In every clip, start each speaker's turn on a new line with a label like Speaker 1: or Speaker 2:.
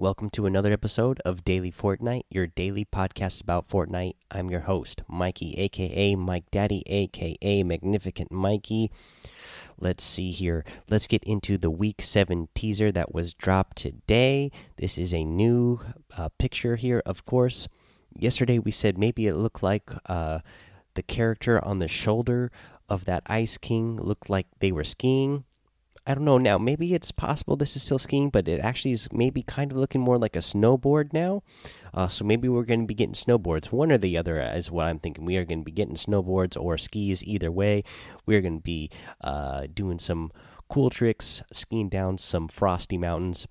Speaker 1: Welcome to another episode of Daily Fortnite, your daily podcast about Fortnite. I'm your host, Mikey, aka Mike Daddy, aka Magnificent Mikey. Let's see here. Let's get into the week 7 teaser that was dropped today. This is a new uh, picture here, of course. Yesterday we said maybe it looked like uh, the character on the shoulder of that Ice King looked like they were skiing. I don't know now. Maybe it's possible this is still skiing, but it actually is maybe kind of looking more like a snowboard now. Uh, so maybe we're going to be getting snowboards. One or the other is what I'm thinking. We are going to be getting snowboards or skis. Either way, we're going to be uh, doing some cool tricks, skiing down some frosty mountains.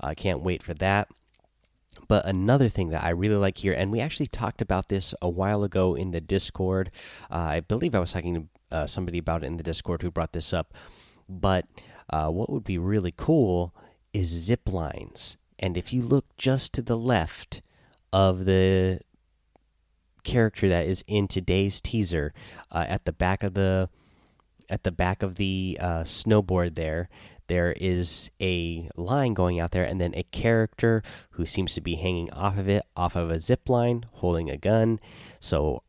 Speaker 1: I uh, can't wait for that. But another thing that I really like here, and we actually talked about this a while ago in the Discord. Uh, I believe I was talking to uh, somebody about it in the Discord who brought this up. But uh, what would be really cool is zip lines. And if you look just to the left of the character that is in today's teaser, uh, at the back of the at the back of the uh, snowboard there, there is a line going out there, and then a character who seems to be hanging off of it, off of a zip line, holding a gun. So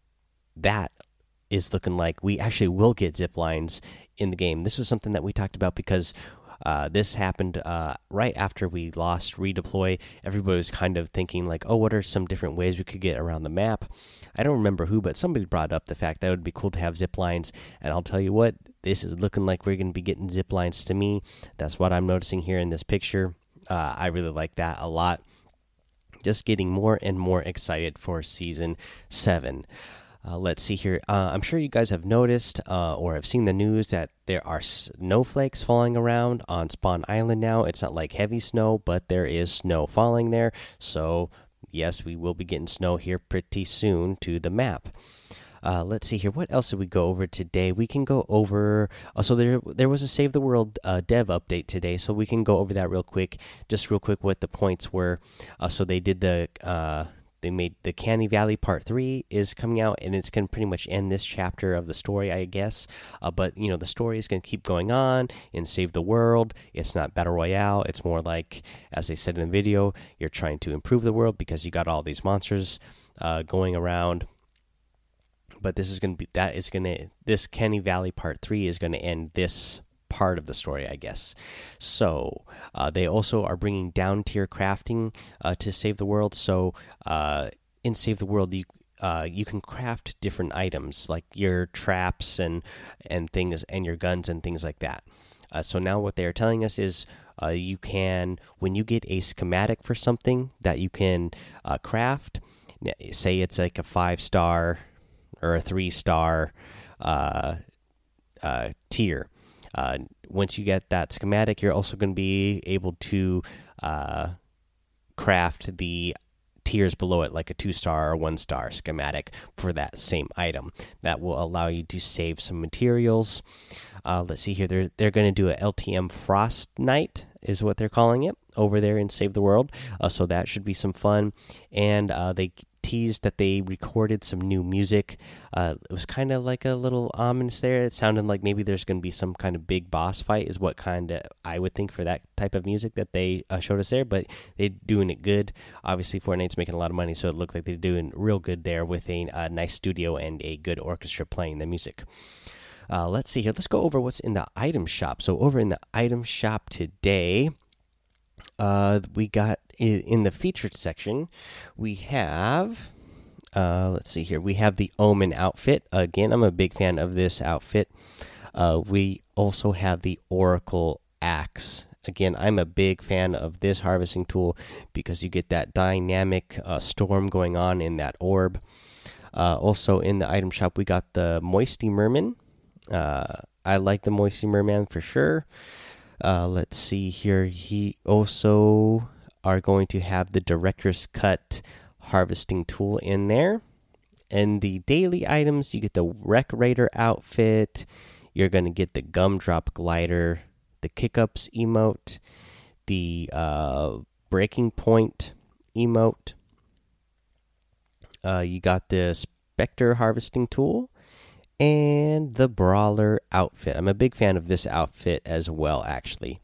Speaker 1: that is looking like we actually will get zip lines in the game. This was something that we talked about because uh, this happened uh, right after we lost redeploy. Everybody was kind of thinking like, "Oh, what are some different ways we could get around the map?" I don't remember who, but somebody brought up the fact that it would be cool to have zip lines. And I'll tell you what, this is looking like we're going to be getting zip lines to me. That's what I'm noticing here in this picture. Uh, I really like that a lot. Just getting more and more excited for season seven. Uh, let's see here. Uh, I'm sure you guys have noticed uh, or have seen the news that there are snowflakes falling around on Spawn Island now. It's not like heavy snow, but there is snow falling there. So, yes, we will be getting snow here pretty soon to the map. Uh, let's see here. What else did we go over today? We can go over. Uh, so there, there was a Save the World uh, dev update today, so we can go over that real quick. Just real quick, what the points were. So they did the they made the Canny Valley Part Three is coming out, and it's going to pretty much end this chapter of the story, I guess. Uh, but you know, the story is going to keep going on and save the world. It's not battle royale. It's more like, as they said in the video, you're trying to improve the world because you got all these monsters uh, going around. But this is going to be that is going to this Canny Valley Part Three is going to end this part of the story, I guess. So uh, they also are bringing down tier crafting uh, to save the world. So uh, in Save the World, you uh, you can craft different items like your traps and and things and your guns and things like that. Uh, so now what they are telling us is uh, you can when you get a schematic for something that you can craft. Say it's like a five star or a three star tier uh, once you get that schematic, you're also going to be able to uh, craft the tiers below it, like a two star or one star schematic for that same item. That will allow you to save some materials. Uh, let's see here. They're they're going to do a LTM Frostnite, is what they're calling it over there in Save the World. Uh, so that should be some fun. And uh, they teased that they recorded some new music. Uh, it was kind of like a little ominous there. It sounded like maybe there's going to be some kind of big boss fight, is what kind of I would think for that type of music that they uh, showed us there. But they're doing it good. Obviously, Fortnite's making a lot of money, so it looked like they're doing real good there with a, a nice studio and a good orchestra playing the music. Uh, let's see here. Let's go over what's in the item shop. So over in the item shop today, uh, we got in the featured section, we have. Uh, let's see here. We have the Omen outfit. Again, I'm a big fan of this outfit. Uh, we also have the Oracle axe. Again, I'm a big fan of this harvesting tool because you get that dynamic uh, storm going on in that orb. Uh, also, in the item shop, we got the Moisty Merman. Uh, I like the Moisty Merman for sure. Uh, let's see here. He also are going to have the director's cut harvesting tool in there. And the daily items, you get the Wreck Raider outfit. You're going to get the Gumdrop glider, the Kickups emote, the uh, Breaking Point emote. Uh, you got the Spectre harvesting tool and the Brawler outfit. I'm a big fan of this outfit as well, actually.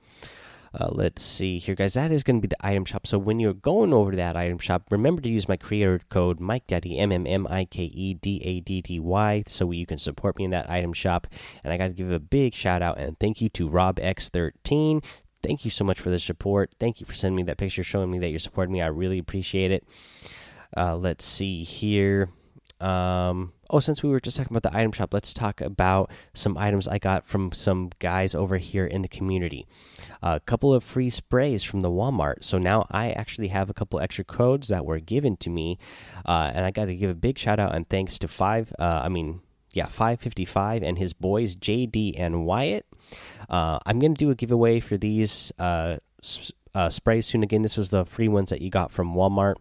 Speaker 1: Uh, let's see here, guys. That is going to be the item shop. So when you're going over to that item shop, remember to use my creator code Mike Daddy M M M I K E D A D D Y, so you can support me in that item shop. And I got to give a big shout out and thank you to Rob X13. Thank you so much for the support. Thank you for sending me that picture, showing me that you're supporting me. I really appreciate it. Uh, let's see here. Um, oh, since we were just talking about the item shop, let's talk about some items I got from some guys over here in the community. A couple of free sprays from the Walmart. So now I actually have a couple extra codes that were given to me, uh, and I got to give a big shout out and thanks to five. Uh, I mean, yeah, five fifty five and his boys JD and Wyatt. Uh, I'm gonna do a giveaway for these uh, sprays soon. Again, this was the free ones that you got from Walmart.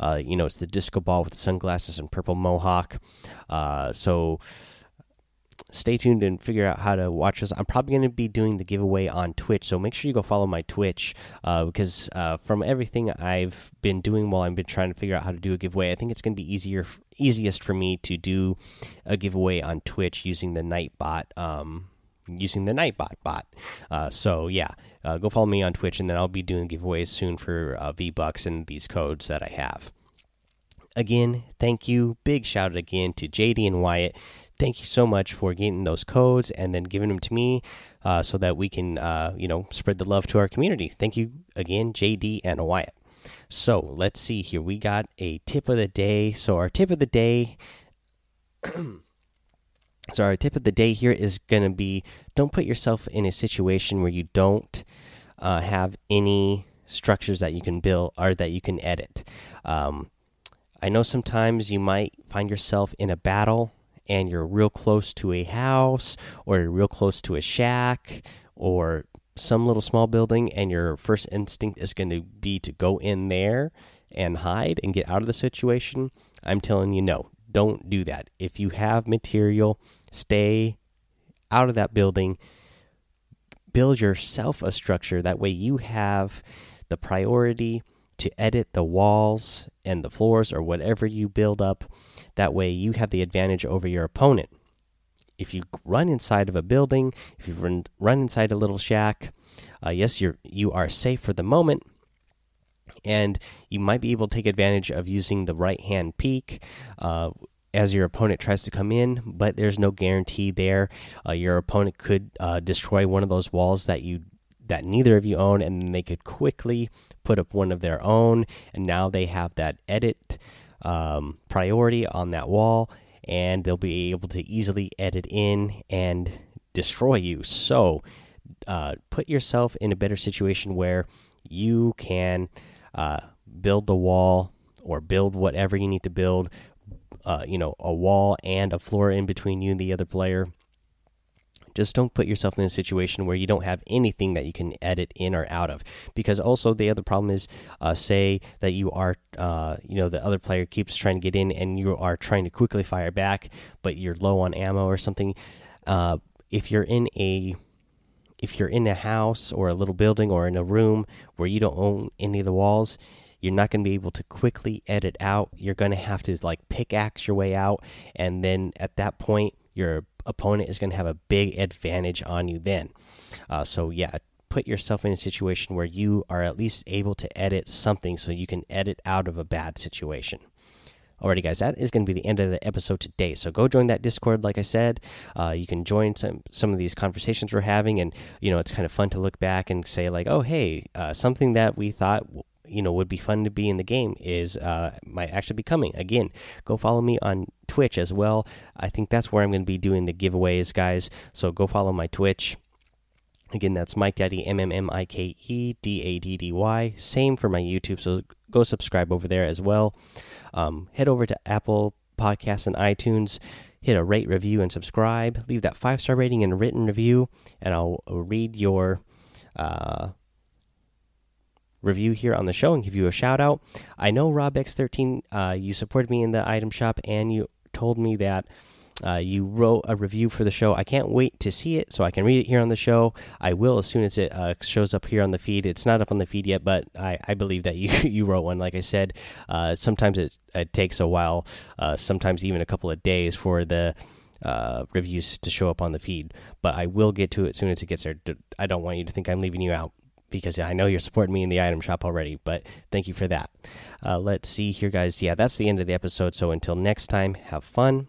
Speaker 1: Uh, you know, it's the disco ball with the sunglasses and purple mohawk. Uh, so stay tuned and figure out how to watch this. I'm probably going to be doing the giveaway on Twitch, so make sure you go follow my Twitch uh, because uh, from everything I've been doing while I've been trying to figure out how to do a giveaway, I think it's going to be easier, easiest for me to do a giveaway on Twitch using the Nightbot. Um, using the Nightbot bot. Uh, so yeah, uh, go follow me on Twitch, and then I'll be doing giveaways soon for uh, V Bucks and these codes that I have. Again, thank you. Big shout out again to JD and Wyatt. Thank you so much for getting those codes and then giving them to me, uh, so that we can, uh, you know, spread the love to our community. Thank you again, JD and Wyatt. So let's see here. We got a tip of the day. So our tip of the day. So our tip of the day here is going to be: don't put yourself in a situation where you don't uh, have any structures that you can build or that you can edit. Um, I know sometimes you might find yourself in a battle and you're real close to a house or you're real close to a shack or some little small building, and your first instinct is going to be to go in there and hide and get out of the situation. I'm telling you, no, don't do that. If you have material, stay out of that building. Build yourself a structure. That way, you have the priority to edit the walls and the floors or whatever you build up. That way, you have the advantage over your opponent. If you run inside of a building, if you run, run inside a little shack, uh, yes, you're you are safe for the moment, and you might be able to take advantage of using the right hand peek uh, as your opponent tries to come in, but there's no guarantee there. Uh, your opponent could uh, destroy one of those walls that you that neither of you own, and they could quickly put up one of their own, and now they have that edit um, priority on that wall, and they'll be able to easily edit in and destroy you. So, uh, put yourself in a better situation where you can uh, build the wall or build whatever you need to build uh, you know a wall and a floor in between you and the other player. Just don't put yourself in a situation where you don't have anything that you can edit in or out of. Because also the other problem is uh, say that you are uh, you know the other player keeps trying to get in and you are trying to quickly fire back but you're low on ammo or something uh, if you're in a if you're in a house or a little building or in a room where you don't own any of the walls you're not going to be able to quickly edit out. You're going to have to like pickaxe your way out and then at that point your opponent is going to have a big advantage on you then. Uh, so yeah put yourself in a situation where you are at least able to edit something so you can edit out of a bad situation Alrighty, guys, that is going to be the end of the episode today. So go join that Discord. Like I said, uh, you can join some some of these conversations we're having, and you know it's kind of fun to look back and say like, oh, hey, uh, something that we thought you know would be fun to be in the game is uh, might actually be coming again. Go follow me on twitch as well. I think that's where i'm going to be doing the giveaways guys. So go follow my twitch. Again that's mike daddy m m m i k e d a d d y. Same for my youtube so go subscribe over there as well um, head over to apple podcasts and itunes hit a rate review and subscribe leave that five star rating and written review and i'll read your uh, review here on the show and give you a shout out. I know Rob X13, uh, you supported me in the item shop and you told me that uh, you wrote a review for the show. I can't wait to see it so I can read it here on the show. I will as soon as it uh, shows up here on the feed. It's not up on the feed yet, but I, I believe that you you wrote one. Like I said, uh, sometimes it, it, takes a while, uh, sometimes even a couple of days for the uh, reviews to show up on the feed. But I will get to it as soon as it gets there. I don't want you to think I'm leaving you out because I know you're supporting me in the item shop already. But thank you for that. Uh, let's see here, guys. Yeah, that's the end of the episode. So until next time, have fun,